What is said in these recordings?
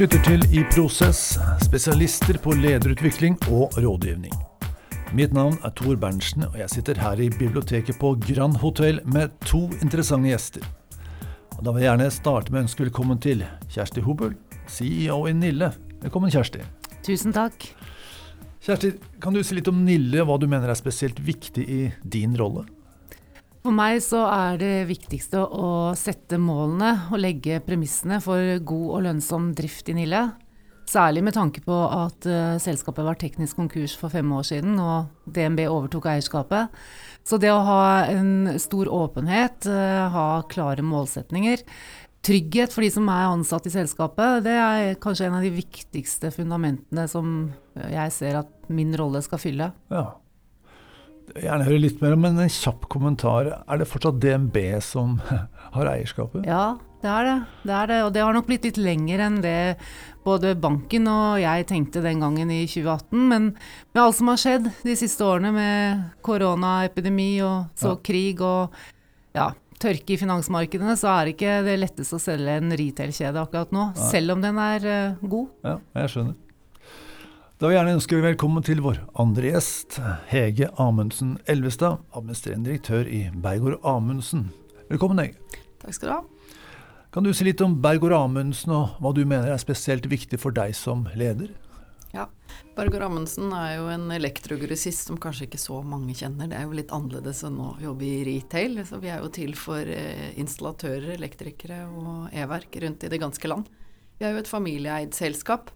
lytter til I Prosess, spesialister på lederutvikling og rådgivning. Mitt navn er Tor Berntsen, og jeg sitter her i biblioteket på Grand Hotel med to interessante gjester. Og da vil jeg gjerne starte med å ønske velkommen til Kjersti Hobøl, CEO i Nille. Velkommen, Kjersti. Tusen takk. Kjersti, kan du si litt om Nille, hva du mener er spesielt viktig i din rolle? For meg så er det viktigste å sette målene og legge premissene for god og lønnsom drift i Nille. Særlig med tanke på at uh, selskapet var teknisk konkurs for fem år siden, og DNB overtok eierskapet. Så det å ha en stor åpenhet, uh, ha klare målsetninger, trygghet for de som er ansatt i selskapet, det er kanskje en av de viktigste fundamentene som jeg ser at min rolle skal fylle. Ja, gjerne høre litt mer om, men en kjapp kommentar. Er det fortsatt DNB som har eierskapet? Ja, det er det. det er det. Og det har nok blitt litt lenger enn det både banken og jeg tenkte den gangen i 2018. Men med alt som har skjedd de siste årene med koronaepidemi og så ja. krig og ja, tørke i finansmarkedene, så er det ikke det letteste å selge en retail-kjede akkurat nå. Ja. Selv om den er uh, god. Ja, jeg skjønner. Da vil jeg gjerne ønske velkommen til vår andre gjest, Hege Amundsen Elvestad, administrerende direktør i Bergård Amundsen. Velkommen, Hege. Takk skal du ha. Kan du si litt om Bergård Amundsen, og hva du mener er spesielt viktig for deg som leder? Ja, Bergård Amundsen er jo en elektrogrossist som kanskje ikke så mange kjenner. Det er jo litt annerledes enn å jobbe i retail. Så vi er jo til for eh, installatører, elektrikere og e-verk rundt i det ganske land. Vi er jo et familieeid selskap.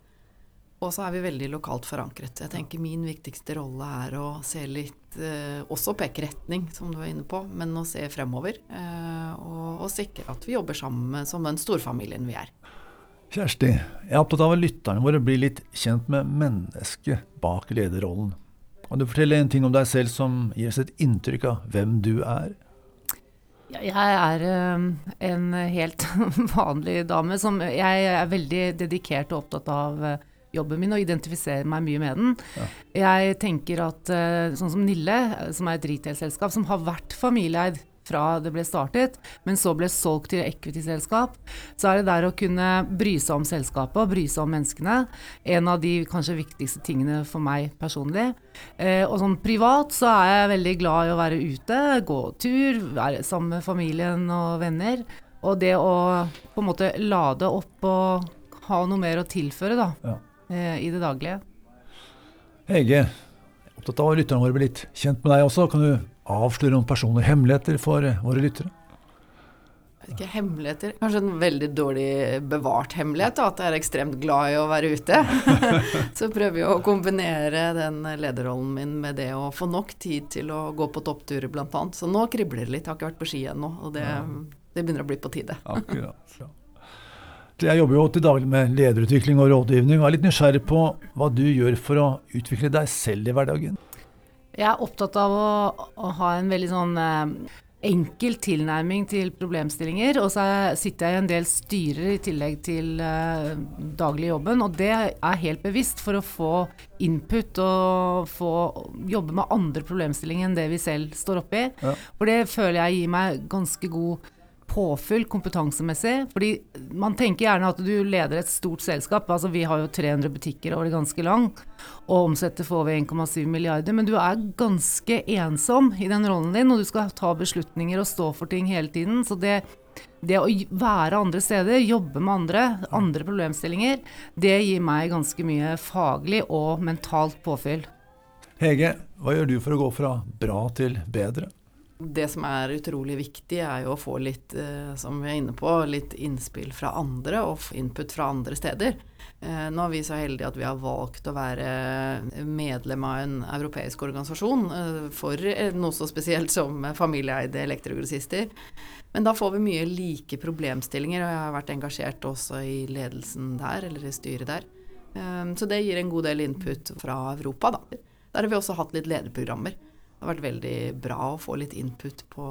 Og så er vi veldig lokalt forankret. Jeg tenker min viktigste rolle er å se litt eh, Også peke retning, som du var inne på, men å se fremover. Eh, og, og, sikre at vi jobber sammen som den storfamilien vi er. Kjersti, jeg er opptatt av at lytterne våre blir litt kjent med mennesket bak lederrollen. Kan du fortelle en ting om deg selv som gir oss et inntrykk av hvem du er? Jeg er um, en helt vanlig dame som Jeg er veldig dedikert og opptatt av uh, jobben min og identifiserer meg mye med den. Ja. Jeg tenker at uh, sånn som Nille, som er et retail-selskap som har vært familieeid fra det ble startet, men så ble solgt til equity-selskap, så er det der å kunne bry seg om selskapet og bry seg om menneskene en av de kanskje viktigste tingene for meg personlig. Eh, og sånn privat så er jeg veldig glad i å være ute, gå tur, være sammen med familien og venner. Og det å på en måte lade opp og ha noe mer å tilføre, da. Ja eh, i det daglige. Hege, opptatt av at lytterne våre blir litt kjent med deg også. Kan du avsløre noen personlige hemmeligheter for eh, våre lyttere? Ikke hemmeligheter. Kanskje en veldig dårlig bevart hemmelighet, da, at jeg er ekstremt glad i å være ute. så prøver jeg å kombinere den lederrollen min med det å få nok tid til å gå på toppturer, bl.a. Så nå kribler det litt. Jeg har ikke vært på ski ennå, og det, det, begynner å bli på tide. Akkurat, ja. Jeg jobber jo til daglig med lederutvikling og rådgivning, og er litt nysgjerrig på hva du gjør for å utvikle deg selv i hverdagen. Jeg er opptatt av å, å ha en veldig sånn eh, enkel tilnærming til problemstillinger. Og så sitter jeg i en del styrer i tillegg til eh, daglig jobben. Og det er helt bevisst for å få input og få jobbe med andre problemstillinger enn det vi selv står oppi. Ja. For det føler jeg gir meg ganske god påfyll kompetansemessig. Fordi man tenker gjerne at du leder et stort selskap. Altså vi har jo 300 butikker over det ganske lang, og omsetter får vi 1,7 milliarder. Men du er ganske ensom i den rollen din, og du skal ta beslutninger og stå for ting hele tiden. Så det, det å være andre steder, jobbe med andre, andre problemstillinger, det gir meg ganske mye faglig og mentalt påfyll. Hege, hva gjør du for å gå fra bra til bedre? Det som er utrolig viktig, er jo å få litt, eh, som vi er inne på, litt innspill fra andre og input fra andre steder. Eh, nå er vi så heldige at vi har valgt å være medlem av en europeisk organisasjon eh, for noe så spesielt som familieeide elektrogrossister. Men da får vi mye like problemstillinger, og jeg har vært engasjert også i ledelsen der, eller i styret der. Så det gir en god del input fra Europa, da. Der har vi også hatt litt lederprogrammer det har vært veldig bra å få litt input på,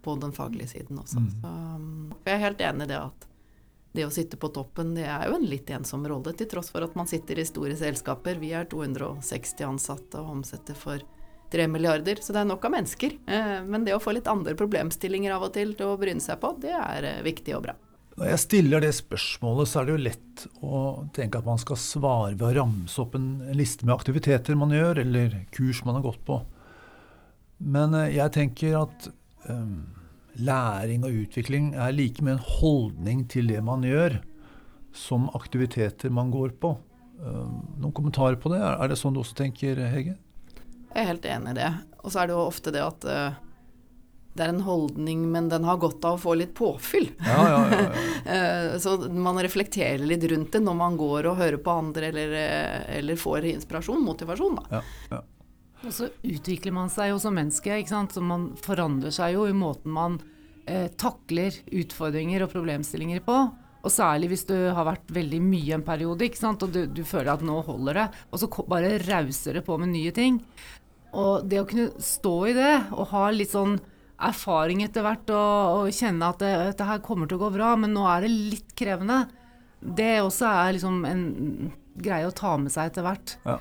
på den faglige siden også. Mm. Så jeg er helt enig i det at det å sitte på toppen, det er jo en litt ensom rolle, til tross for at man sitter i store selskaper. Vi er 260 ansatte og omsetter for 3 milliarder, så det er nok av mennesker. Eh, men det å få litt andre problemstillinger av og til til å bryne seg på, det er eh, viktig og bra. Når jeg stiller det spørsmålet, så er det jo lett å tenke at man skal svare ved å ramse opp en liste med aktiviteter man gjør, eller kurs man har gått på. Men eh, jeg tenker at um, læring og utvikling er like med en holdning til det man gjør, som aktiviteter man går på. Um, noen kommentarer på det? Er det sånn du også tenker, Hege? Jeg er helt enig i det. Og så er det jo ofte det at uh, det er en holdning, men den har godt av å få litt påfyll. Ja, ja, ja, uh, så man reflekterer litt rundt det når man går og hører på andre eller, eller får inspirasjon, motivasjon. Da. Ja. Og så utvikler man seg jo som menneske, ikke sant. Så man forandrer seg jo i måten man eh, takler utfordringer og problemstillinger på. Og særlig hvis du har vært veldig mye en periode, ikke sant? og du, du føler at nå holder det. Og så bare rauser det på med nye ting. Og det å kunne stå i det, og ha litt sånn erfaring etter hvert, og, og kjenne at det, dette her kommer til å gå bra, men nå er det litt krevende, det også er liksom en greie å ta med seg etter hvert. Lære,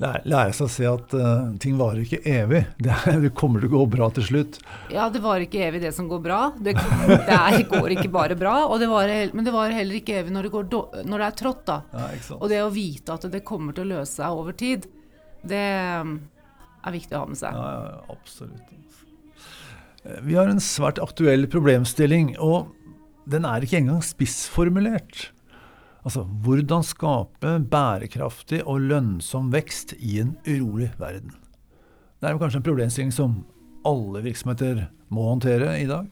lære seg å se at uh, ting varer ikke evig. Det, er, det kommer til å gå bra til slutt. Ja, det varer ikke evig det som går bra. Det, det er, går ikke bare bra. Og det var, men det varer heller ikke evig når det, går, då- når det er trått. da. Ja? Og det å vite at det kommer til å løse seg over tid, det um, er viktig å ha med seg. Ja, absolutt. Vi har en svært aktuell problemstilling, og den er ikke engang spissformulert. Altså, hvordan skape bærekraftig og lønnsom vekst i en urolig verden? Det er kanskje en problemstilling som alle virksomheter må håndtere i dag.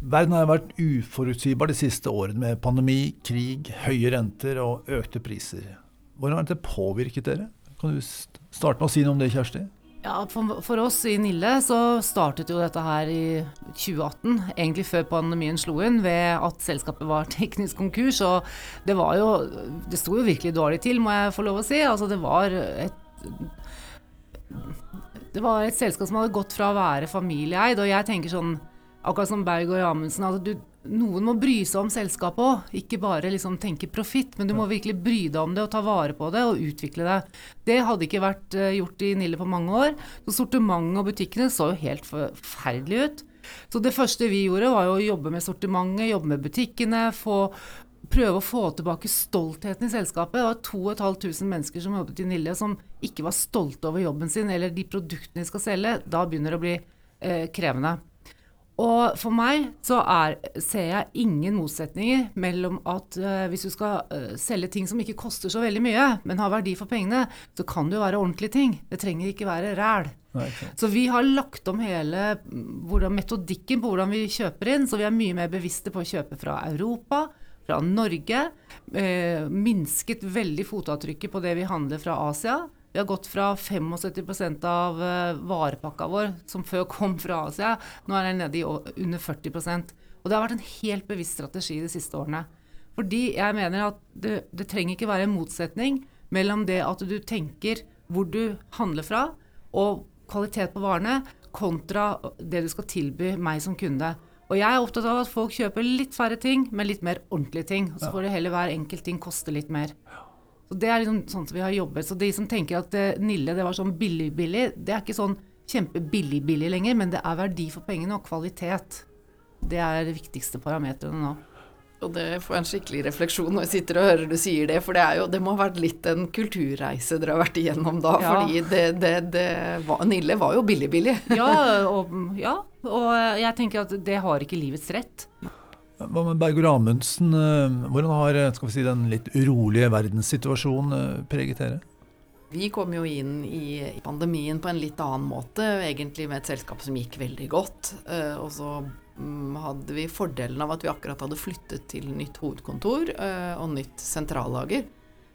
Verden har vært uforutsigbar de siste årene med pandemi, krig, høye renter og økte priser. Hvordan har dette påvirket dere? Kan du starte med å si noe om det, Kjersti? Ja, for, for oss i Nille så startet jo dette her i 2018, egentlig før pandemien slo inn, ved at selskapet var teknisk konkurs. Og det var jo Det sto jo virkelig dårlig til, må jeg få lov å si. Altså, det var et det var et selskap som hadde gått fra å være familieeid, og jeg tenker sånn, akkurat som Berg og Amundsen, at du, noen må bry seg om selskapet òg. Ikke bare liksom tenke profitt, men du må virkelig bry deg om det og ta vare på det og utvikle det. Det hadde ikke vært eh, gjort i Nille på mange år. Så sortimentet og butikkene så jo helt forferdelig ut. Så det første vi gjorde, var jo å jobbe med sortimentet, jobbe med butikkene, få prøve å få tilbake stoltheten i selskapet. Det var 2500 mennesker som jobbet i Nille, som ikke var stolte over jobben sin eller de produktene de skal selge. Da begynner det å bli eh, krevende. Og for meg så er, ser jeg ingen motsetninger mellom at uh, hvis du skal uh, selge ting som ikke koster så veldig mye, men har verdi for pengene, så kan det jo være ordentlige ting. Det trenger ikke være ræl. Så vi har lagt om hele mm, hvordan, metodikken på hvordan vi kjøper inn, så vi er mye mer bevisste på å kjøpe fra Europa, fra Norge. Eh, minsket veldig fotavtrykket på det vi handler fra Asia. Vi har gått fra 75 av eh, varepakka vår, som før kom fra Asia, nå er den nede i under 40% Og det har vært en helt bevisst strategi de siste årene. Fordi jeg mener at det, det trenger ikke være en motsetning mellom det at du tenker hvor du handler fra, og kvalitet på varene, kontra det du skal tilby meg som kunde. Og jeg er opptatt av at folk kjøper litt færre ting, men litt mer ordentlige ting. Og så får det heller hver enkelt ting koste litt mer. Så Det er liksom sånn som vi har jobbet. Så de som tenker at eh, Nille det var sånn billig-billig, det er ikke sånn kjempebillig-billig lenger, men det er verdi for pengene og kvalitet. Det er de viktigste parametrene nå. Og det får jeg en skikkelig refleksjon når jeg sitter og hører du sier det, for det, er jo, det må ha vært litt en kulturreise dere har vært igjennom da. Ja. Fordi det, det, det var, Nille var jo billig-billig. Ja og, ja, og jeg tenker at det har ikke livets rett. Hva med Bergur Amundsen? eh, Hvordan har eh, si, den litt urolige verdenssituasjonen eh, preget dere? Vi kom jo inn i pandemien på en litt annen måte, egentlig med et selskap som gikk veldig godt. Og så mm, hadde vi fordelen av at vi akkurat hadde flyttet til nytt hovedkontor og nytt sentrallager.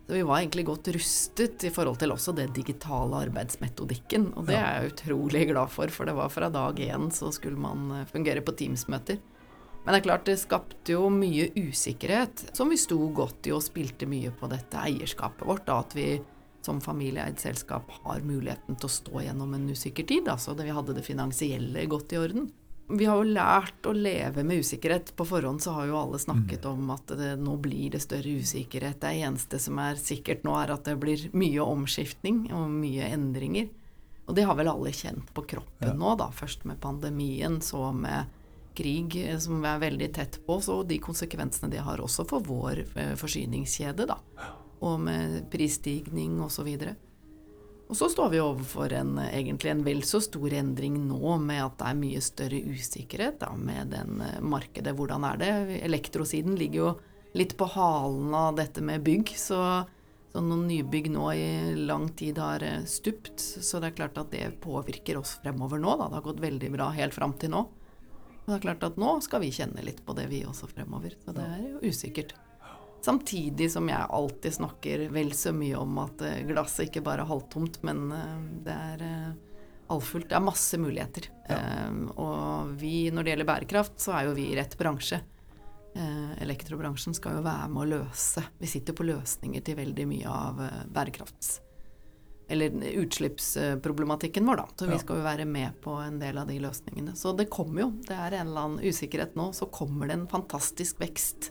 Så vi var egentlig godt rustet i forhold til også det digitale arbeidsmetodikken. Og det er jeg utrolig glad for, for det var fra dag én så skulle man fungere på Teams-møter. Men det er klart det skapte jo mye usikkerhet, som vi sto godt i og spilte mye på dette eierskapet vårt. da, At vi som familieeid selskap har muligheten til å stå gjennom en usikker tid. Altså det vi hadde det finansielle godt i orden. Vi har jo lært å leve med usikkerhet. På forhånd så har jo alle snakket om at det, nå blir det større usikkerhet. Det eneste som er sikkert nå, er at det blir mye omskiftning og mye endringer. Og det har vel alle kjent på kroppen Ja. nå, da. Først med pandemien, så med krig eh, som er veldig tett på, så de konsekvensene det har også for vår eh, forsyningskjede, da. Og med prisstigning osv. Og, så og så står vi overfor en, egentlig en vel så stor endring nå, med at det er mye større usikkerhet da, med den eh, markedet. Hvordan er det? Elektrosiden ligger jo litt på halen av dette med bygg, så, så noen nybygg nå i lang tid har stupt. Så det er klart at det påvirker oss fremover nå. Da. Det har gått veldig bra helt fram til nå. Og det er klart at nå skal vi kjenne litt på det, vi også fremover. Så det er jo usikkert. Samtidig som jeg alltid snakker vel så mye om at eh, glasset ikke bare er halvtomt, men eh, det er eh, allfullt. Det er masse muligheter. Ja. og vi, når det gjelder bærekraft, så er jo vi i rett bransje. elektrobransjen skal jo være med å løse. Vi sitter på løsninger til veldig mye av bærekrafts... Eller utslippsproblematikken vår, da. Så vi skal jo være med på en del av de løsningene. Så det kommer jo. Det er en eller annen usikkerhet nå. Så kommer det en fantastisk vekst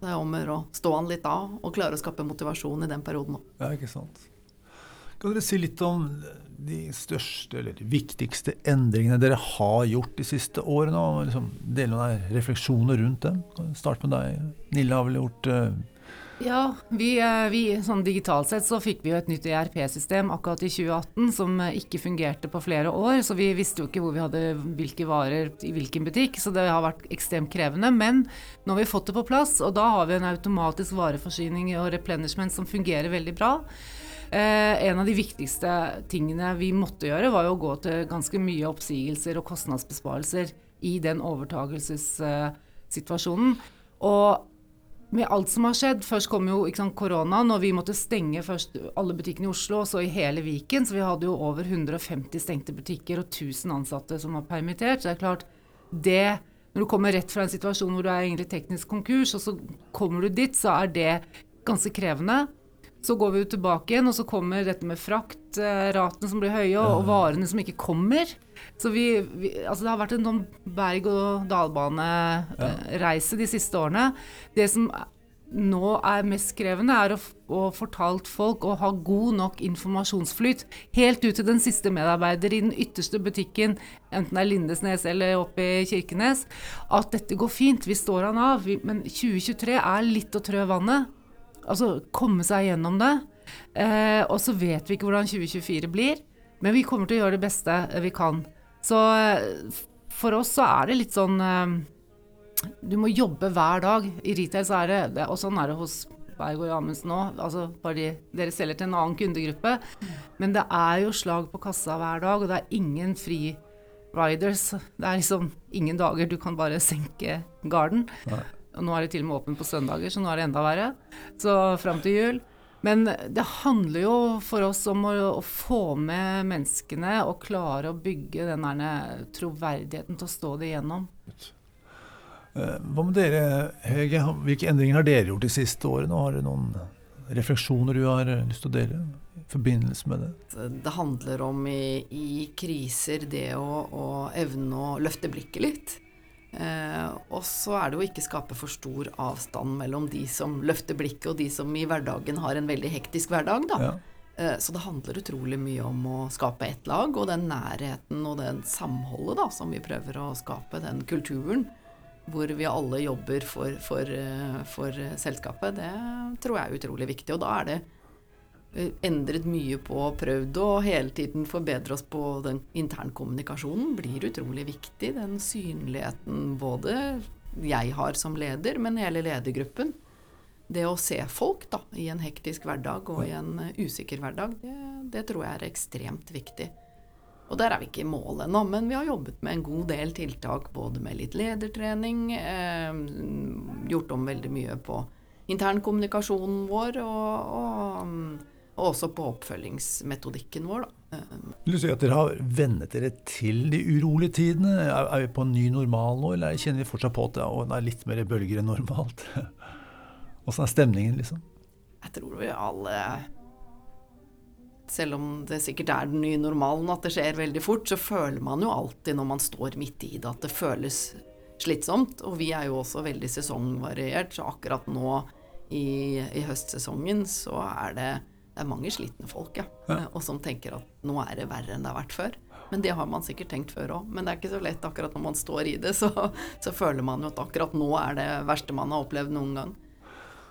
det er om å stå an litt av og klare å skape motivasjon i den perioden òg. Ja, ikke sant. Kan dere si litt om de største eller de viktigste endringene dere har gjort de siste årene? og liksom Dele noen refleksjoner rundt dem. Start med deg. Nille har vel gjort uh, ja, vi, eh, vi, sånn digitalt sett så fikk vi jo et nytt ERP-system akkurat i 2018 som eh, ikke fungerte på flere år. Så vi visste jo ikke hvor vi hadde hvilke varer i hvilken butikk, så det har vært ekstremt krevende. Men nå har vi fått det på plass, og da har vi en automatisk vareforsyning og replenishment som fungerer veldig bra. Eh, en av de viktigste tingene vi måtte gjøre, var jo å gå til ganske mye oppsigelser og kostnadsbesparelser i den overtagelsessituasjonen. Og med alt som har skjedd. Først kom jo sant, koronaen, og vi måtte stenge først alle butikkene i Oslo, og så i hele Viken. Så vi hadde jo over 150 stengte butikker og 1000 ansatte som var permittert. Så det er klart, det Når du kommer rett fra en situasjon hvor du er egentlig teknisk konkurs, og så kommer du dit, så er det ganske krevende. Så går vi jo tilbake igjen, og så kommer dette med fraktratene som blir høye, og, og varene som ikke kommer. Så vi, vi, altså det har vært en sånn berg-og-dal-bane-reise de siste årene. Det som nå er mest krevende, er å, å fortalt folk å ha god nok informasjonsflyt. Helt ut til den siste medarbeider i den ytterste butikken, enten det er Lindesnes eller oppe i Kirkenes, at dette går fint, vi står han av. Men 2023 er litt å trø vannet. Altså komme seg gjennom det. Eh, og så vet vi ikke hvordan 2024 blir, men vi kommer til å gjøre det beste vi kan. Så eh, for oss så er det litt sånn eh, Du må jobbe hver dag. I retail så er det, og sånn er det hos Berg og Amundsen òg, altså fordi dere selger til en annen kundegruppe. Men det er jo slag på kassa hver dag, og det er ingen fri riders. Det er liksom ingen dager du kan bare senke garden. Nei. Og nå er det til og med åpent på søndager, så nå er det enda verre. Så fram til jul. Men det handler jo for oss om å, å, få med menneskene og klare å bygge den der troverdigheten til å stå det igjennom. Eh, hva med dere, Hege? Hvilke endringer har dere gjort de siste årene? Har dere noen refleksjoner du har lyst til å dele i forbindelse med det? Det handler om i, i kriser det å, å evne å løfte blikket litt. Eh, og så er det jo ikke skape for stor avstand mellom de som løfter blikket, og de som i hverdagen har en veldig hektisk hverdag. da. Ja. Eh, så det handler utrolig mye om å skape ett lag, og den nærheten og den samholdet da, som vi prøver å skape, den kulturen hvor vi alle jobber for, for, eh, for selskapet, det tror jeg er utrolig viktig. Og da er det Eh, endret mye på, prøvd å hele tiden forbedre oss på den internkommunikasjonen, blir utrolig viktig. Den synligheten både jeg har som leder, men hele ledergruppen. Det å se folk da, i en hektisk hverdag og i en eh, usikker hverdag, det, det tror jeg er ekstremt viktig. Og der er vi ikke i mål ennå, men vi har jobbet med en god del tiltak, både med litt ledertrening, eh, gjort om veldig mye på internkommunikasjonen vår og, og og også på oppfølgingsmetodikken vår. Da. Vil du si at dere har vennet dere til de urolige tidene? Er, vi på en ny normal nå, eller kjenner vi fortsatt på at det er litt mer bølger enn normalt? Åssen er stemningen, liksom? Jeg tror vi alle Selv om det sikkert er den nye normalen at det skjer veldig fort, så føler man jo alltid når man står midt i det, at det føles slitsomt. Og vi er jo også veldig sesongvariert, så akkurat nå i, i høstsesongen så er det det er mange slitne folk, ja. ja. Og som tenker at nå er det verre enn det har vært før. Men det har man sikkert tenkt før òg. Men det er ikke så lett akkurat når man står i det. Så, så, føler man jo at akkurat nå er det verste man har opplevd noen gang.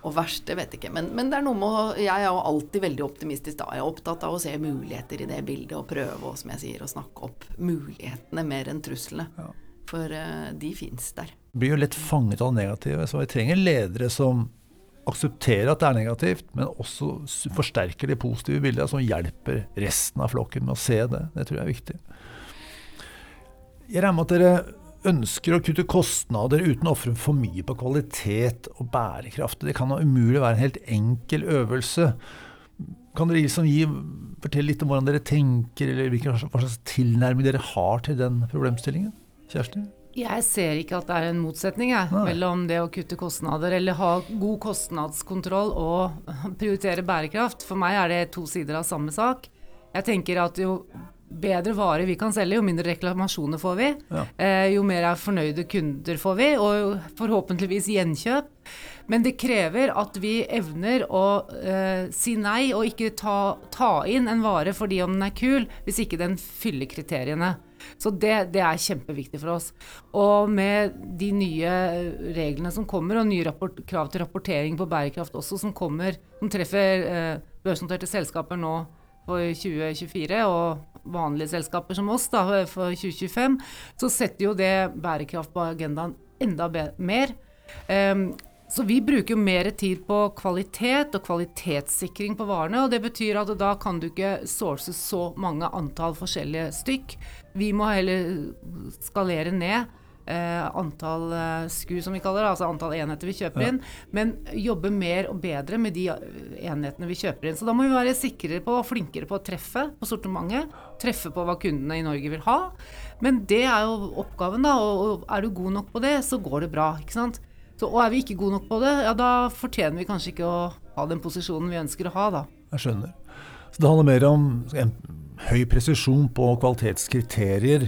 Og verste vet jeg ikke. Men, men det er noe med Jeg er jo alltid veldig optimistisk da. Jeg er opptatt av å se muligheter i det bildet og prøve og, som jeg sier, å snakke opp mulighetene mer enn truslene. Ja. For uh, de fins der. Blir jo lett fanget av det negative. Så vi trenger ledere som aksepterer at det er negativt, men også forsterker det positive bildet, som hjelper resten av flokken med å se det. Det tror jeg er viktig. Jeg regner med at dere ønsker å kutte kostnader uten å ofre for mye på kvalitet og bærekraft. Det kan umulig være en helt enkel øvelse. Kan dere liksom gi, fortelle litt om hvordan dere tenker, eller hvilken slags tilnærming dere har til den problemstillingen? Kjersti? Jeg ser ikke at det er en motsetning jeg, mellom det å kutte kostnader eller ha god kostnadskontroll og prioritere bærekraft. For meg er det to sider av samme sak. Jeg tenker at jo bedre varer vi kan selge, jo mindre reklamasjoner får vi. Ja. Eh, jo mer er fornøyde kunder får vi, og forhåpentligvis gjenkjøp. Men det krever at vi evner å eh, si nei og ikke ta, ta inn en vare fordi om den er kul, hvis ikke den fyller kriteriene. Så det, det, er kjempeviktig for oss. Og med de nye reglene som kommer, og nye rapport, krav til rapportering på bærekraft også, som kommer, som treffer eh, børsnoterte selskaper nå for 2024, og vanlige selskaper som oss da, for 2025, så setter jo det bærekraft på agendaen enda mer. Um, så vi bruker jo mer tid på kvalitet og kvalitetssikring på varene. og Det betyr at da kan du ikke source så mange antall forskjellige stykk. Vi må heller skalere ned eh, antall eh, SKU, som vi kaller det, altså antall enheter vi kjøper ja. inn. Men jobbe mer og bedre med de enhetene vi kjøper inn. Så da må vi være sikrere på og flinkere på å treffe på sortimentet. Treffe på hva kundene i Norge vil ha. Men det er jo oppgaven, da. Og er du god nok på det, så går det bra. ikke sant? Så, og er vi ikke gode nok på det, ja da fortjener vi kanskje ikke å ha den posisjonen vi ønsker å ha, da. Jeg skjønner. Så det handler mer om en høy presisjon på kvalitetskriterier?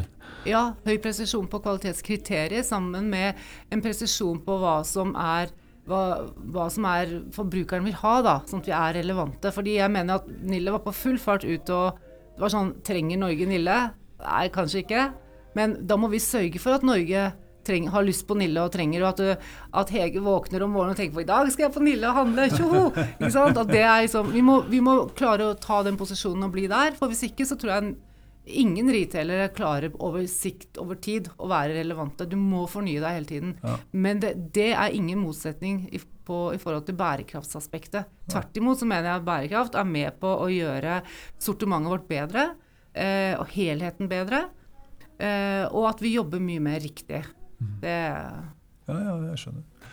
Ja, høy presisjon på kvalitetskriterier sammen med en presisjon på hva som er hva, hva, som er forbrukeren vil ha, da, sånn at vi er relevante. Fordi jeg mener at Nille var på full fart ut og Det var sånn Trenger Norge Nille? Nei, kanskje ikke. Men da må vi sørge for at Norge treng, har lyst på Nille og trenger, og at, du, at, Hege våkner om morgenen og tenker på i dag skal jeg på Nille og handle, tjoho! Liksom, vi, må, vi må klare å ta den posisjonen og bli der, for hvis ikke så tror jeg ingen retailere klarer over sikt, over tid, å være relevante. Du må fornye deg hele tiden. Ja. Men det, det, er ingen motsetning i, på, i forhold til bærekraftsaspektet. Tvert imot så mener jeg at bærekraft er med på å gjøre sortimentet vårt bedre, eh, og helheten bedre. Eh, og at vi jobber mye mer riktig. Det Ja, ja, jeg skjønner.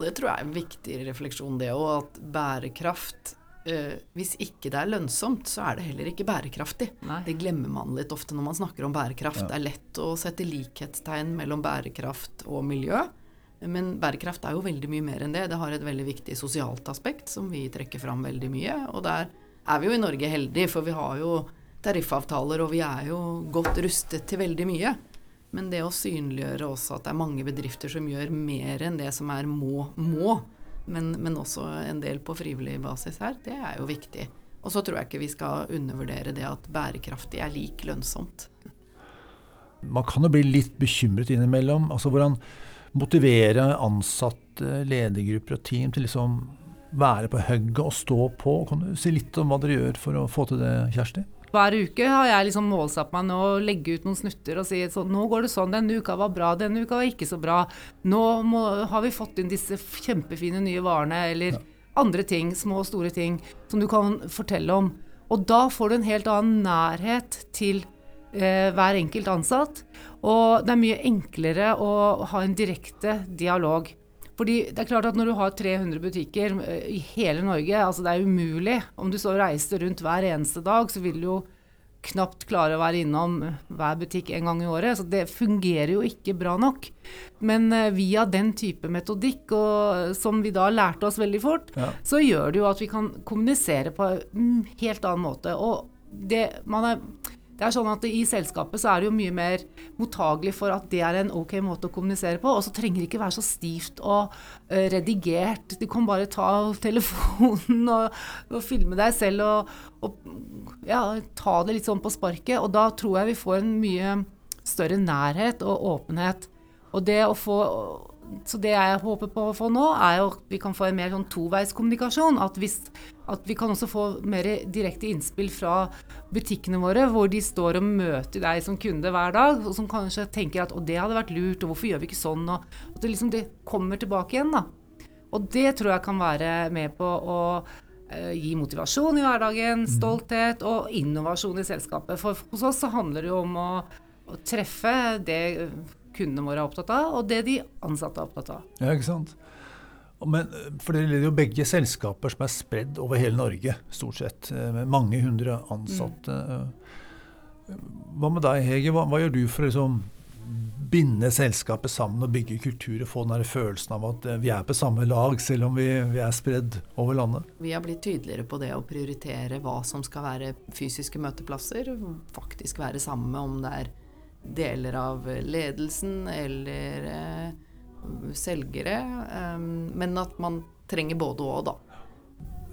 Det tror jeg er en viktig refleksjon, det òg. At bærekraft eh, hvis ikke det er lønnsomt, så er det heller ikke bærekraftig. Nei. Det glemmer man litt ofte når man snakker om bærekraft. Ja. Det er lett å sette likhetstegn mellom bærekraft og miljø. Men bærekraft er jo veldig mye mer enn det. Det har et veldig viktig sosialt aspekt som vi trekker fram veldig mye. Og der er vi jo i Norge heldige, for vi har jo tariffavtaler, og vi er jo godt rustet til veldig mye. Men det å synliggjøre også at det er mange bedrifter som gjør mer enn det som er må, må, men, men også en del på frivillig basis her, det er jo viktig. Og så tror jeg ikke vi skal undervurdere det at bærekraftig er lik lønnsomt. Man kan jo bli litt bekymret innimellom. Altså hvordan motivere ansatte, ledergrupper og team til liksom være på hugget og stå på. Kan du si litt om hva dere gjør for å få til det, Kjersti? Hver uke har jeg liksom målsatt meg nå å legge ut noen snutter og si sånn Nå går det sånn, denne uka var bra, denne uka var ikke så bra. Nå må, har vi fått inn disse kjempefine nye varene, eller ja. andre ting, små og store ting, som du kan fortelle om. Og da får du en helt annen nærhet til eh, hver enkelt ansatt. Og det er mye enklere å ha en direkte dialog. Fordi det er klart at Når du har 300 butikker eh, i hele Norge, altså det er umulig. Om du så reiste rundt hver eneste dag, så vil du jo knapt klare å være innom hver butikk en gang i året. Så det fungerer jo ikke bra nok. Men uh, via den type metodikk, og, som vi da lærte oss veldig fort, ja. så gjør det jo at vi kan kommunisere på en helt annen måte. Og det, er, det er sånn at I selskapet så er det jo mye mer mottagelig for at det er en ok måte å kommunisere på. Og så trenger det ikke være så stivt og uh, redigert. Du kan bare ta telefonen og, og filme deg selv og, og ja, ta det litt sånn på sparket. Og da tror jeg vi får en mye større nærhet og åpenhet. Og det å få så det jeg håper på å få nå, er jo at vi kan få en mer sånn toveiskommunikasjon. At, hvis, at vi kan også få mer direkte innspill fra butikkene våre, hvor de står og møter deg som kunde hver dag, og som kanskje tenker at 'å, det hadde vært lurt', og 'hvorfor gjør vi ikke sånn'? Og at det liksom det kommer tilbake igjen, da. Og det tror jeg kan være med på å uh, gi motivasjon i hverdagen, mm. stolthet og innovasjon i selskapet. For hos oss så handler det jo om å, å treffe det kundene våre er opptatt av, og det de ansatte er opptatt av. Ja, ikke sant? Men, for Dere leder jo begge selskaper som er spredd over hele Norge, stort sett, eh, med mange hundre ansatte. Mm. Hva med deg, Hege? Hva, hva, gjør du for å liksom, binde selskapet sammen og bygge kultur og få den følelsen av at eh, vi er på samme lag, selv om vi, vi er spredd over landet? Vi har blitt tydeligere på det å prioritere hva som skal være fysiske møteplasser. Faktisk være sammen med om det er deler av ledelsen eller eh, selgere. Eh, men at man trenger både og, da.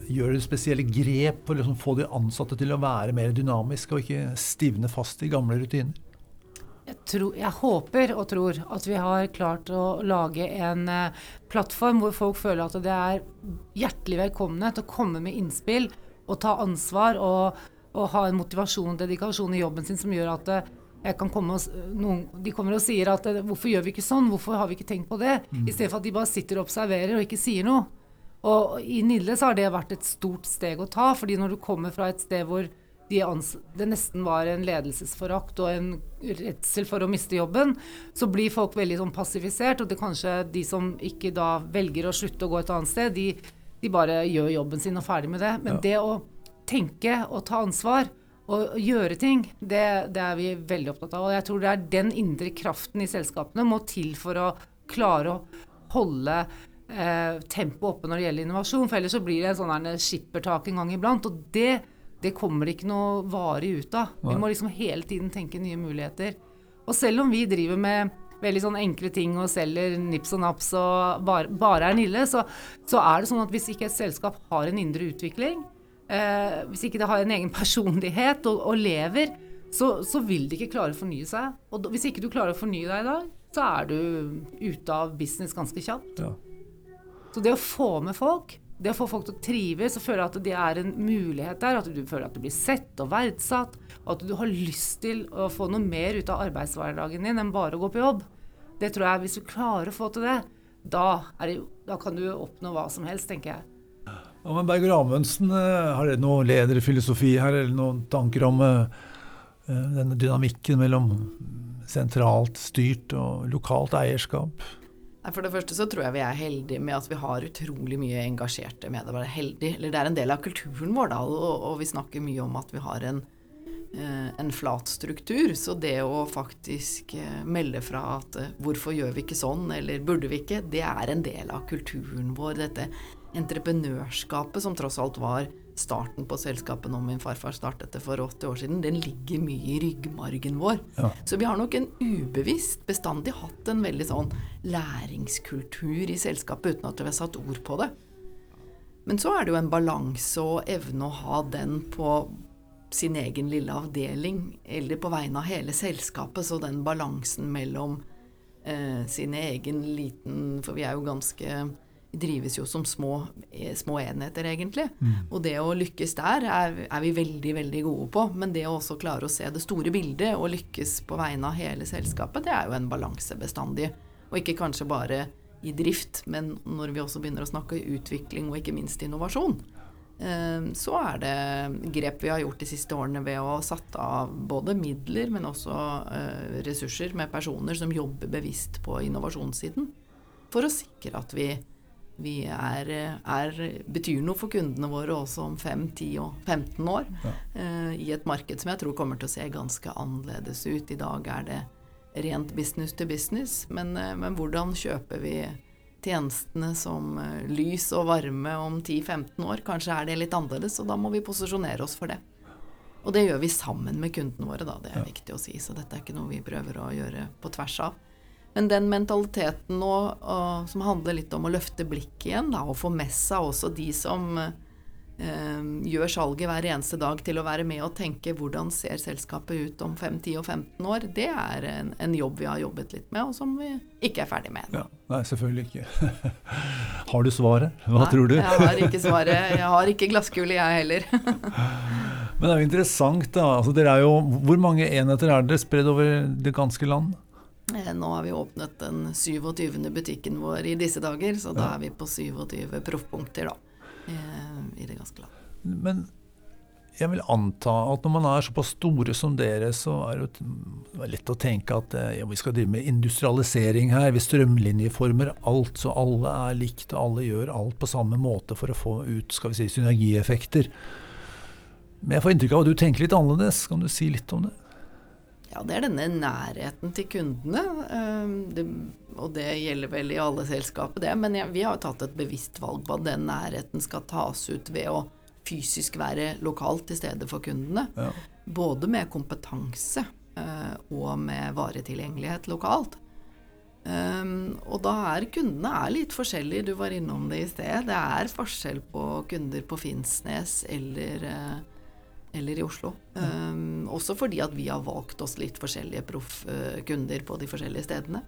Gjør du spesielle grep for å liksom få de ansatte til å være mer dynamiske og ikke stivne fast i gamle rutiner? Jeg, tror, jeg, håper og tror at vi har klart å lage en plattform hvor folk føler at det er hjertelig velkomne til å komme med innspill og ta ansvar og, og ha en motivasjon og dedikasjon i jobben sin som gjør at uh, og, noen, de kommer og sier at eh, 'hvorfor gjør vi ikke sånn', 'hvorfor har vi ikke tenkt på det'? Mm. I stedet for at de bare sitter og observerer og ikke sier noe. Og i Nille så har det vært et stort steg å ta, fordi når du kommer fra et sted hvor de det nesten var en ledelsesforakt og en redsel for å miste jobben, så blir folk veldig sånn passivisert, og det er kanskje de som ikke da velger å slutte å gå et annet sted, de, de bare gjør jobben sin og ferdig med det. Men ja. det å tenke og ta ansvar, å gjøre ting, det, det, er vi veldig opptatt av. Og jeg tror det er den indre kraften i selskapene må til for å klare å holde eh, tempoet oppe når det gjelder innovasjon. For ellers så blir det en sånn skippertak en gang iblant. Og det, det kommer det ikke noe varig ut av. Vi må liksom hele tiden tenke nye muligheter. Og selv om vi driver med veldig sånn enkle ting og selger nips og naps og bare, bare er Nille, så, så er det sånn at hvis ikke et selskap har en indre utvikling, eh, hvis ikke det har en egen personlighet og, og lever, så, så, vil det ikke klare å fornye seg. Og hvis ikke du klarer å fornye deg i dag, så er du ute av business ganske kjapt. Ja. Så det å få med folk, det å få folk til å trives og føle at det er en mulighet der, at du føler at du blir sett og verdsatt, og at du har lyst til å få noe mer ut av arbeidshverdagen din enn bare å gå på jobb, det tror jeg hvis du klarer å få til det, da, det, da kan du oppnå hva som helst, tenker jeg. Ja, men Berger Amundsen, eh, har dere noen lederfilosofi her, eller noen tanker om uh, denne dynamikken mellom sentralt styrt og lokalt eierskap? For det første så tror jeg vi er heldige med at vi har utrolig mye engasjerte medarbeidere. Heldig, eller Det er en del av kulturen vår, da, og, og vi snakker mye om at vi har en, en flat struktur. Så det å faktisk melde fra at 'hvorfor gjør vi ikke sånn', eller 'burde vi ikke', det er en del av kulturen vår. Dette entreprenørskapet, som tross alt var starten på selskapet når min farfar startet det for 80 år siden, den ligger mye i ryggmargen vår. Ja. Så vi har nok en ubevisst bestandig hatt en veldig sånn læringskultur i selskapet uten at vi har satt ord på det. Men så er det jo en balanse å evne å ha den på sin egen lille avdeling, eller på vegne av hele selskapet. Så den balansen mellom eh, sin egen liten For vi er jo ganske drives jo som små, eh, små enheter, egentlig. Mm. Og det å lykkes der er, er, vi veldig, veldig gode på. Men det å også klare å se det store bildet og lykkes på vegne av hele selskapet, det er jo en balanse bestandig. Og ikke kanskje bare i drift, men når vi også begynner å snakke utvikling og ikke minst innovasjon. Eh, så er det grep vi har gjort de siste årene ved å satt av både midler, men også eh, ressurser med personer som jobber bevisst på innovasjonssiden. For å sikre at vi vi er, er, betyr noe for kundene våre også om 5, 10 og 15 år. Ja. Uh, I et marked som jeg tror kommer til å se ganske annerledes ut. I dag er det rent business to business, men, uh, men hvordan kjøper vi tjenestene som uh, lys og varme om 10-15 år? Kanskje er det litt annerledes, og da må vi posisjonere oss for det. Og det gjør vi sammen med kundene våre, da. Det er ja. viktig å si. Så dette er ikke noe vi prøver å gjøre på tvers av. Men den mentaliteten nå, og, som handler litt om å løfte blikket igjen, da, og få med seg også de som eh, gjør salget hver eneste dag, til å være med og tenke hvordan ser selskapet ut om 5, 10 og 15 år, det er en, en jobb vi har jobbet litt med, og som vi ikke er ferdig med. Ja, nei, selvfølgelig ikke. har du svaret? Hva nei, tror du? jeg har ikke svaret. Jeg har ikke glasskule, jeg heller. Men det er jo interessant, da. Altså, er jo, hvor mange enheter er dere spredd over det ganske land? Eh, nå har vi åpnet den 27. butikken vår i disse dager, så da er vi på 27 proffpunkter da, eh, i det ganske land. Men jeg vil anta at når man er såpass store som dere, så er det lett å tenke at eh, ja, vi skal drive med industrialisering her. Vi strømlinjeformer alt, så alle er likt, og alle gjør alt på samme måte for å få ut skal vi si, synergieffekter. Men jeg får inntrykk av at du tenker litt annerledes. Kan du si litt om det? Ja, det er denne nærheten til kundene. Ehm, det, og det gjelder vel i alle selskaper, det. Men ja, vi har jo tatt et bevisst valg på at den nærheten skal tas ut ved å fysisk være lokalt til stede for kundene. Ja. Både med kompetanse uh, og med varetilgjengelighet lokalt. Um, og da er kundene er litt forskjellige, du var innom det i sted. Det er forskjell på kunder på Finnsnes eller uh, eller i Oslo. Um, også fordi at vi har valgt oss litt forskjellige proffkunder på de forskjellige stedene.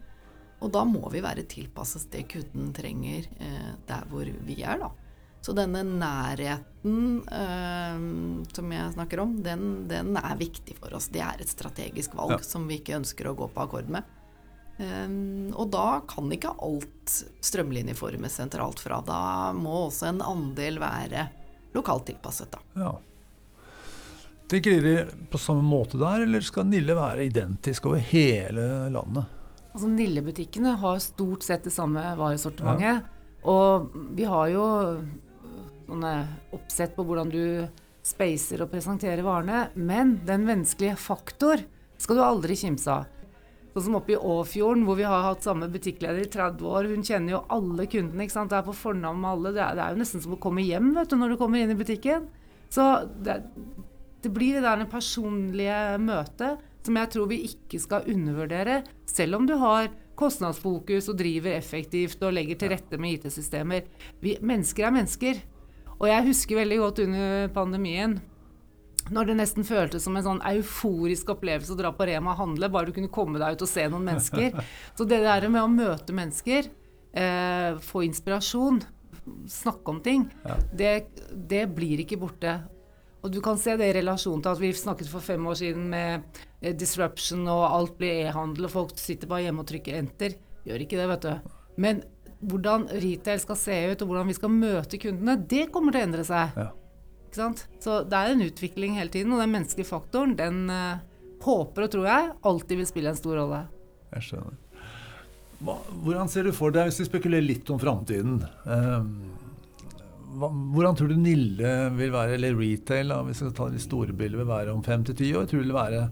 Og da må vi være tilpasset det kunden trenger uh, der hvor vi er, da. Så denne nærheten uh, som jeg snakker om, den, den, er viktig for oss. Det er et strategisk valg ja. som vi ikke ønsker å gå på akkord med. Um, og da kan ikke alt strømlinjeformes sentralt fra. Da må også en andel være lokalt tilpasset, da. Ja. Tenker dere på samme måte der, eller skal Nille være identisk over hele landet? Altså Nille-butikkene har stort sett det samme varesortimentet. Ja. Og vi har jo sånne oppsett på hvordan du spacer og presenterer varene. Men den menneskelige faktor skal du aldri kimse av. Sånn som oppe i Åfjorden, hvor vi har hatt samme butikkleder i 30 år. Hun kjenner jo alle kundene. ikke sant? Det er på fornavn med alle. Det er, det er, jo nesten som å komme hjem vet du, når du kommer inn i butikken. Så det, det blir det der personlige møtet som jeg tror vi ikke skal undervurdere, selv om du har kostnadsfokus og driver effektivt og legger til rette med IT-systemer. Mennesker er mennesker. Og jeg husker veldig godt under pandemien når det nesten føltes som en sånn euforisk opplevelse å dra på Rema og handle, bare du kunne komme deg ut og se noen mennesker. Så det der med å møte mennesker, eh, få inspirasjon, snakke om ting, det, det blir ikke borte. Og du kan se det i relasjon til at vi snakket for fem år siden med eh, disruption, og alt blir e-handel, og folk sitter bare hjemme og trykker enter. Gjør ikke det, vet du. Men hvordan retail skal se ut, og hvordan vi skal møte kundene, det kommer til å endre seg. Ja. Ikke sant? Så det er en utvikling hele tiden, og den menneskelige faktoren, den uh, håper og tror jeg alltid vil spille en stor rolle. Jeg skjønner. Hvordan ser du for deg, hvis vi spekulerer litt om framtiden um, hvordan tror du Nille vil være, eller retail, da, hvis vi skal ta de store bildene, vil være om fem til ti år? Tror du det vil være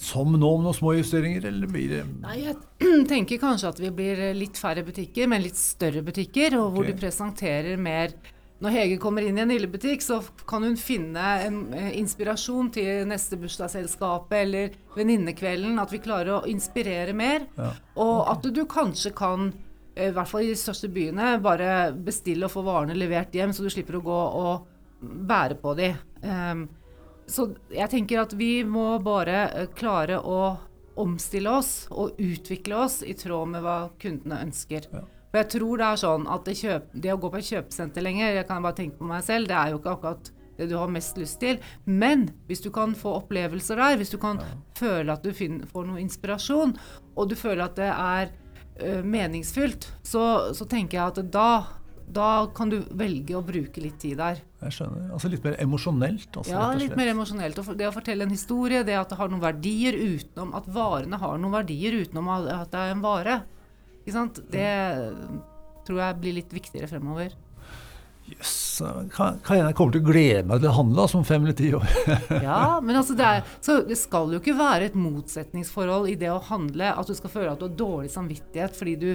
som nå med noen små justeringer, eller blir det Nei, Jeg tenker kanskje at vi blir litt færre butikker, men litt større butikker, og hvor okay. du presenterer mer når Hege kommer inn i en Nille-butikk, så kan hun finne en eh, inspirasjon til neste bursdagsselskapet eller venninnekvelden. At vi klarer å inspirere mer. Ja. Og at du kanskje kan i hvert fall i de største byene, bare bestille og få varene levert hjem, så du slipper å gå og bære på de. Um, så jeg tenker at vi må bare eh, klare å omstille oss og utvikle oss i tråd med hva kundene ønsker. Ja. For jeg tror det er sånn at det, kjøp, det, å gå på et kjøpesenter lenger, jeg kan bare tenke på meg selv, det er jo ikke akkurat det du har mest lyst til. Men hvis du kan få opplevelser der, hvis du kan ja. føle at du finner, får noe inspirasjon, og du føler at det er meningsfylt, så, så, tenker jeg at da, da kan du velge å bruke litt tid der. Jeg skjønner. Altså litt mer emosjonelt? Altså, ja, litt mer emosjonelt. Det å fortelle en historie, det at det har noen verdier utenom At varene har noen verdier utenom at det er en vare. Ikke sant? Det tror jeg blir litt viktigere fremover. Jøss. Yes. Kan, jeg kommer til å glede meg til å handle om fem eller ti år? ja, men altså det, er, det, skal jo ikke være et motsetningsforhold i det å handle. At du skal føle at du har dårlig samvittighet fordi du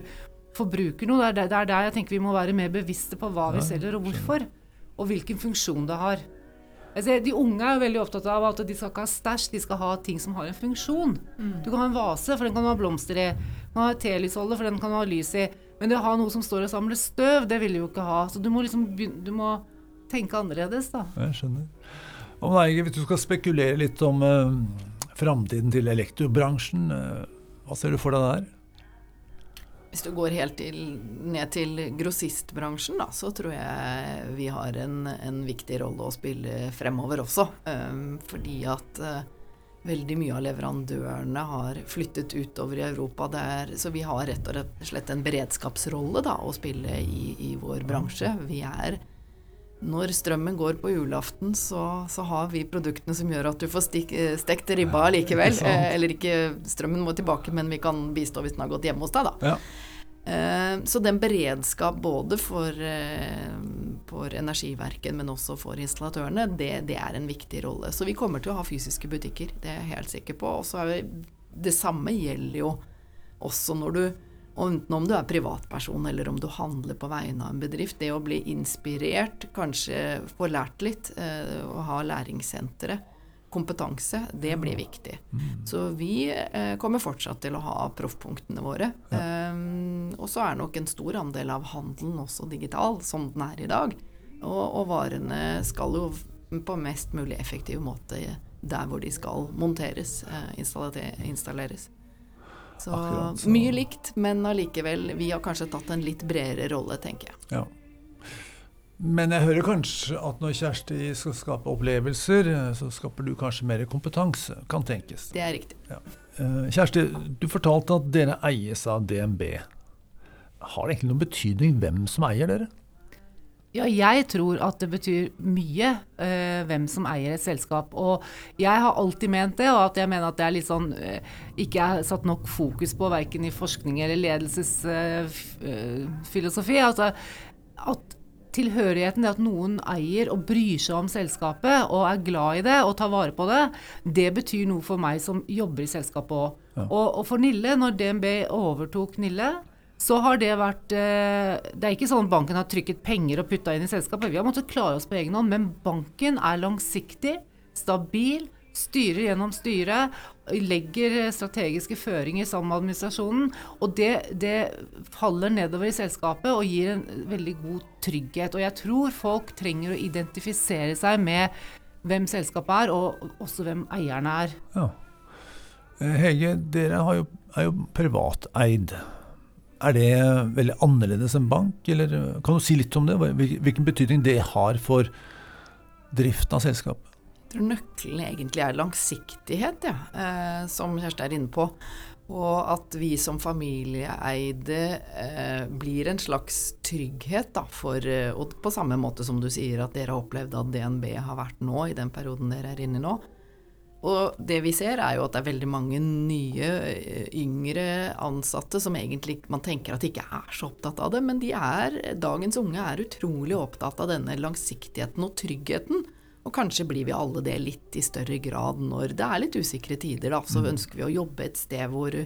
forbruker noe. Det er, det er der jeg tenker vi må være mer bevisste på hva vi selger og hvorfor. Og hvilken funksjon det har. Altså, de unge er jo veldig opptatt av at de skal ikke ha stæsj, de skal ha ting som har en funksjon. Du kan ha en vase, for den kan du ha blomster i. Du kan ha et telysholder, for den kan du ha lys i. Men det å ha noe som står og samler støv, det vil du jo ikke ha. Så du må liksom begynne, du må tenke annerledes, da. Jeg skjønner. Og nei, hvis du skal spekulere litt om uh, framtiden til elektrobransjen, eh, hva ser du for deg der? Hvis du går helt til, ned til grossistbransjen, da, så tror jeg vi har en, en viktig rolle å spille fremover også. Um, fordi at uh, veldig mye av leverandørene har flyttet utover i Europa. Der, så vi har rett og slett en beredskapsrolle da, å spille i, i vår bransje. Vi er når strømmen går på julaften, så, så, har vi produktene som gjør at du får stik, stekt ribba likevel. Eh, eller ikke strømmen må tilbake, men vi kan bistå hvis den har gått hjemme hos deg, da. Ja. Eh, så den beredskap både for, eh, for Energiverket, men også for installatørene, det, det, er en viktig rolle. Så vi kommer til å ha fysiske butikker, det er jeg helt sikker på. Og det samme gjelder jo også når du og enten om du er privatperson eller om du handler på vegne av en bedrift, det å bli inspirert, kanskje få lært litt, og å ha læringssentre, kompetanse, det blir viktig. Mm. Så vi eh, kommer fortsatt til å ha proffpunktene våre. Ja. Um, og så er nok en stor andel av handelen også digital, som den er i dag. Og, og varene skal jo på mest mulig effektiv måte der hvor de skal monteres, eh, installeres. Så, Akkurat, så, mye likt, men allikevel Vi har kanskje tatt en litt bredere rolle, tenker jeg. Ja. Men jeg hører kanskje at når Kjersti skal skape opplevelser, så skaper du kanskje mer kompetanse, kan tenkes. Det er riktig. Ja. Eh, Kjersti, du fortalte at dere eies av DNB. Har det egentlig noen betydning hvem som eier dere? Ja, jeg tror at det betyr mye øh, hvem som eier et selskap. Og jeg har alltid ment det, og at jeg mener at det er litt sånn øh, ikke er satt nok fokus på verken i forskning eller ledelsesfilosofi. Øh, altså, at tilhørigheten, det at noen eier og bryr seg om selskapet og er glad i det og tar vare på det, det betyr noe for meg som jobber i selskapet òg. Ja. Og, og for Nille, når DNB overtok Nille, så har det vært eh, Det er ikke sånn at banken har trykket penger og putta inn i selskapet. Vi har måttet klare oss på egen hånd. Men banken er langsiktig, stabil, styrer gjennom styret, legger strategiske føringer sammen med administrasjonen. Og det, det faller nedover i selskapet og gir en veldig god trygghet. Og jeg tror folk trenger å identifisere seg med hvem selskapet er, og også hvem eierne er. Ja. Eh, Hege, dere jo, er jo privateid. Er det veldig annerledes enn bank, eller kan du si litt om det? Hvilken betydning det har for driften av selskapet? Tror nøkkelen egentlig er langsiktighet, ja, eh, som Kjersti er inne på. Og at vi som familieeide eh, blir en slags trygghet da, for eh, Og på samme måte som du sier at dere har opplevd at DNB har vært nå, i den perioden dere er inne i nå. Og det vi ser, er jo at det er veldig mange nye, eh, yngre ansatte som egentlig man tenker at ikke er så opptatt av det, men de er, dagens unge er utrolig opptatt av denne langsiktigheten og tryggheten. Og kanskje blir vi alle det litt i større grad når det er litt usikre tider, da. Så mm. ønsker vi å jobbe et sted hvor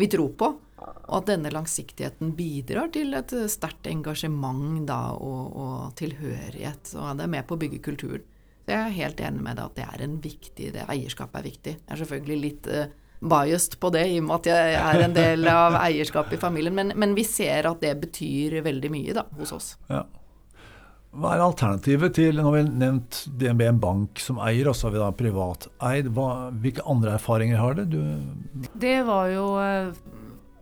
vi tror på. Og at denne langsiktigheten bidrar til et sterkt engasjement da, og, og tilhørighet. Og det er med på å bygge kulturen. Så jeg er helt enig med deg at det er en viktig det Eierskapet er viktig. Jeg er selvfølgelig litt uh, biased på det, i og med at jeg er en del av eierskapet i familien. Men, men, vi ser at det betyr veldig mye da, hos oss. Ja. Hva er alternativet til Nå har vi nevnt DNB en bank som eier, og så har vi da privateid. Hvilke andre erfaringer har det? Du det var jo eh,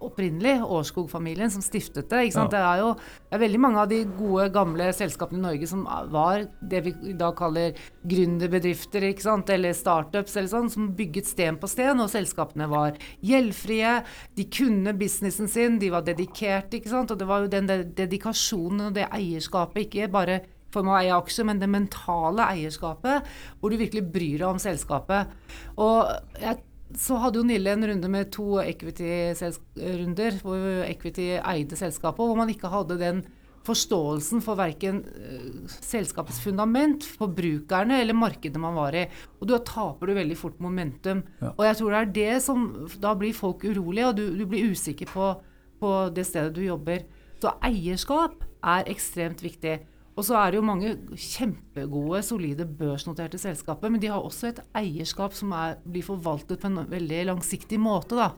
opprinnelig Årskog-familien som stiftet det. Ja. Det er jo det er veldig mange av de gode, gamle selskapene i Norge som var det vi i dag kaller gründerbedrifter eller startups, eller sånn, som bygget sten på sten. Og selskapene var gjeldfrie, de kunne businessen sin, de var dedikerte. Og det var jo den dedikasjonen og det eierskapet, ikke bare form av å eie aksjer, men det mentale eierskapet, hvor du virkelig bryr deg om selskapet. Og jeg så hadde jo Nille en runde med to equity-runder, hvor equity eide selskapet, hvor man ikke hadde den forståelsen for verken uh, selskapets fundament, forbrukerne eller markedet man var i. Og da taper du veldig fort momentum. Ja. Og jeg tror det er det som Da blir folk urolige, og du, du blir usikker på, på, det stedet du jobber. Så eierskap er ekstremt viktig. Og så er det jo mange kjempegode, solide børsnoterte selskaper, men de har også et eierskap som er, blir forvaltet på en veldig langsiktig måte. da.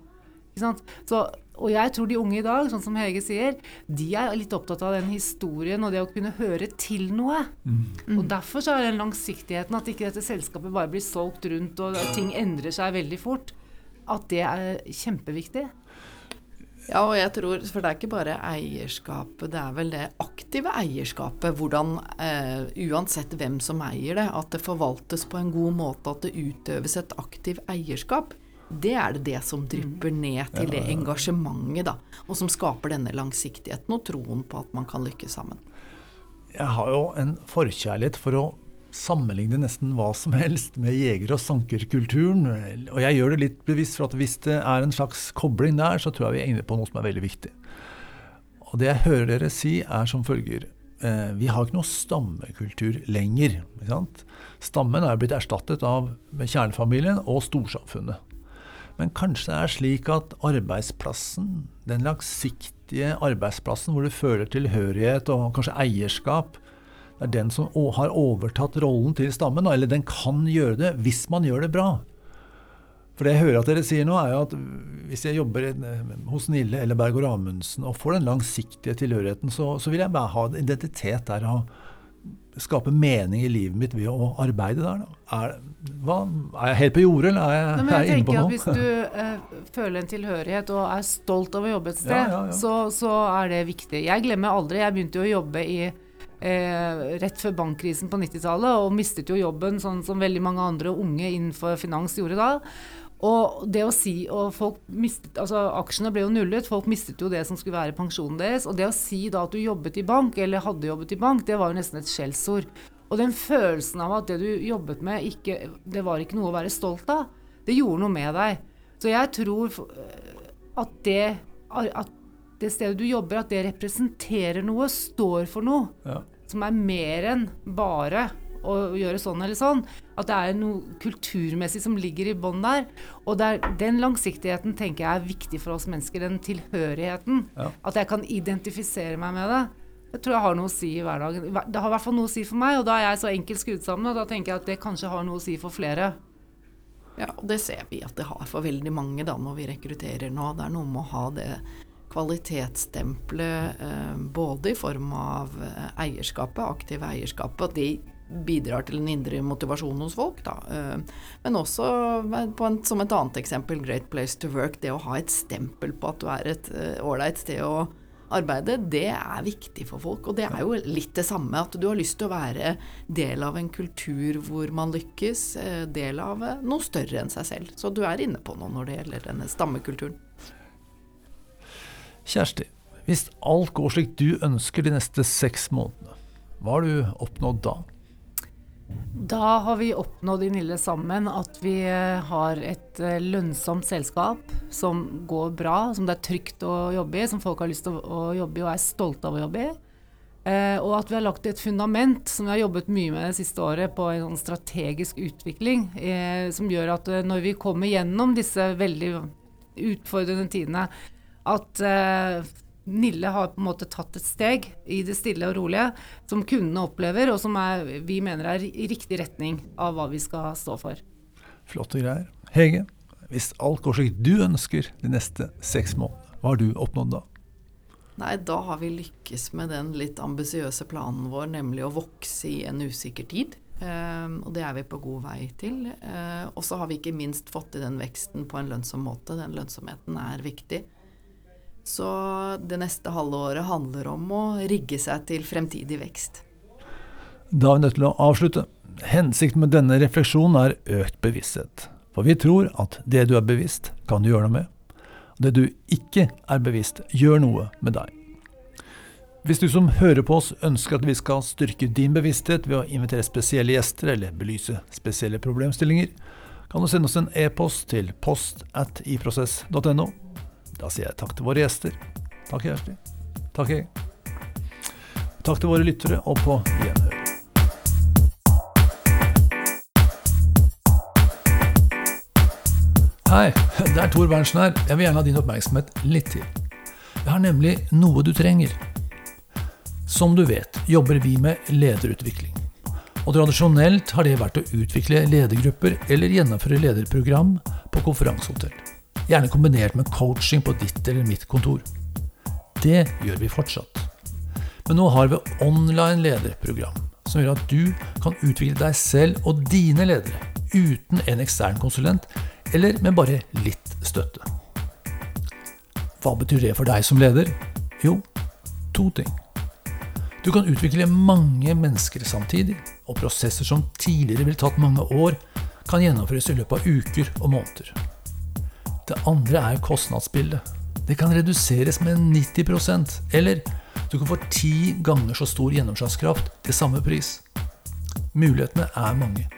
Så, og jeg tror de unge i dag, sånn som Hege sier, de er litt opptatt av den historien og det å kunne høre til noe. Mm. Og Derfor så er den langsiktigheten, at ikke dette selskapet bare blir solgt rundt og ting endrer seg veldig fort, at det er kjempeviktig. Ja, og jeg tror, for det er ikke bare eierskapet, det er vel det aktive eierskapet. Hvordan, eh, uansett hvem som eier det, at det forvaltes på en god måte, at det utøves et aktivt eierskap. Det er det det som drypper ned til det engasjementet, da. Og som skaper denne langsiktigheten og troen på at man kan lykkes sammen. Jeg har jo en forkjærlighet for å sammenligne nesten hva som helst med jeger- og sankerkulturen. Og jeg gjør det litt bevisst, for at hvis det er en slags kobling der, så tror jeg vi er inne på noe som er veldig viktig. Og det jeg hører dere si, er som følger. Eh, vi har ikke noe stammekultur lenger. Stammen er blitt erstattet av kjernefamilien og storsamfunnet. Men kanskje det er slik at arbeidsplassen, den langsiktige arbeidsplassen hvor du føler tilhørighet og kanskje eierskap, det er den som har overtatt rollen til stammen, eller den kan gjøre det hvis man gjør det bra. For det jeg hører at dere sier nå, er jo at hvis jeg jobber hos Nille eller Berg og Amundsen og får den langsiktige tilhørigheten, så, så, vil jeg bare ha identitet der og skape mening i livet mitt ved å arbeide der. Er, hva, er jeg helt på jordet, eller er jeg, Nei, jeg, jeg inne på noe? Hvis du eh, føler en tilhørighet og er stolt av å jobbe et sted, ja, ja, ja. Så, så, er det viktig. Jeg glemmer aldri, jeg begynte jo å jobbe i eh, rett før bankkrisen på 90-tallet, og mistet jo jobben, sånn som veldig mange andre unge innenfor finans gjorde da. Og det å si, og folk mistet, altså Aksjene ble jo nullet, folk mistet jo det som skulle være pensjonen deres. Og det å si da at du jobbet i bank, eller hadde jobbet i bank, det var jo nesten et skjellsord. Og den følelsen av at det du jobbet med, ikke, det var ikke noe å være stolt av, det gjorde noe med deg. Så jeg tror at det, at det stedet du jobber, at det representerer noe, står for noe. Ja. Som er mer enn bare å gjøre sånn eller sånn. At det er noe kulturmessig som ligger i bånn der. Og der, den langsiktigheten tenker jeg er viktig for oss mennesker. Den tilhørigheten. Ja. At jeg kan identifisere meg med det. Det tror jeg har noe å si i hverdagen. Det har i hvert fall noe å si for meg, og da er jeg så enkelt skrudd sammen, og da tenker jeg at det kanskje har noe å si for flere. Ja, og det ser vi at det har for veldig mange da når vi rekrutterer nå. Det er noe med å ha det kvalitetsstempelet eh, både i form av eh, eierskapet, aktive eierskapet, at de bidrar til en indre motivasjon hos folk. Da. Eh, men også en, som et annet eksempel, Great Place to Work, det å ha et stempel på at du er et ålreit sted å arbeide, det er viktig for folk. Og det er jo litt det samme, at du har lyst til å være del av en kultur hvor man lykkes, del av noe større enn seg selv. Så du er inne på noe når det gjelder denne stammekulturen. Kjersti, hvis alt går slik du ønsker de neste seks månedene, hva har du oppnådd da? Da har vi oppnådd i Nille sammen at vi eh, har et eh, lønnsomt selskap som går bra, som det er trygt å jobbe i, som folk har lyst til å jobbe i og er stolte av å jobbe i. Eh, og at vi har lagt et fundament som vi har jobbet mye med det siste året, på en sånn strategisk utvikling, som gjør at når vi kommer gjennom disse veldig utfordrende tidene, at uh, Nille har på en måte tatt et steg i det stille og rolige som kundene opplever, og som er, vi mener er i riktig retning av hva vi skal stå for. Flotte greier. Hege, hvis alt går slik du ønsker de neste seks månedene, hva har du oppnådd da? Nei, da har vi lykkes med den litt ambisiøse planen vår, nemlig å vokse i en usikker tid. Um, og det er vi på god vei til. Uh, og så har vi ikke minst fått til den veksten på en lønnsom måte. Den lønnsomheten er viktig. Så det neste halve året handler om å rigge seg til fremtidig vekst. Da er vi nødt til å avslutte. Hensikten med denne refleksjonen er økt bevissthet. For vi tror at det du er bevisst, kan du gjøre noe med. Og det du ikke er bevisst, gjør noe med deg. Hvis du som hører på oss ønsker at vi skal styrke din bevissthet ved å invitere spesielle gjester eller belyse spesielle problemstillinger, kan du sende oss en e-post til post at iprosess.no da sier jeg takk til våre gjester. Takk, Kjersti. Takk, jeg. Takk til våre lyttere, og på gjenhør. Hei, det er Tor Berntsen her. Jeg vil gjerne ha din oppmerksomhet litt til. Jeg har nemlig noe du trenger. Som du vet, jobber vi med lederutvikling. Og tradisjonelt har det vært å utvikle ledergrupper eller gjennomføre lederprogram på konferansehotell. Gjerne kombinert med coaching på ditt eller mitt kontor. Det gjør vi fortsatt. Men nå har vi online lederprogram, som gjør at du kan utvikle deg selv og dine ledere uten en ekstern konsulent, eller med bare litt støtte. Hva betyr det for deg som leder? Jo, to ting. Du kan utvikle mange mennesker samtidig, og prosesser som tidligere ville tatt mange år, kan gjennomføres i løpet av uker og måneder. Det andre er kostnadsbildet. Det kan reduseres med 90% eller du kan få ti ganger så stor gjennomslagskraft til samme pris. Mulighetene er mange.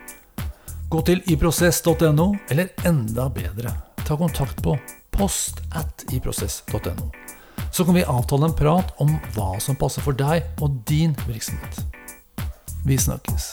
Gå til iprosess.no, eller enda bedre, ta kontakt på post at iprosess.no. Så kan vi avtale en prat om hva som passer for deg og din virksomhet. Vi snakkes.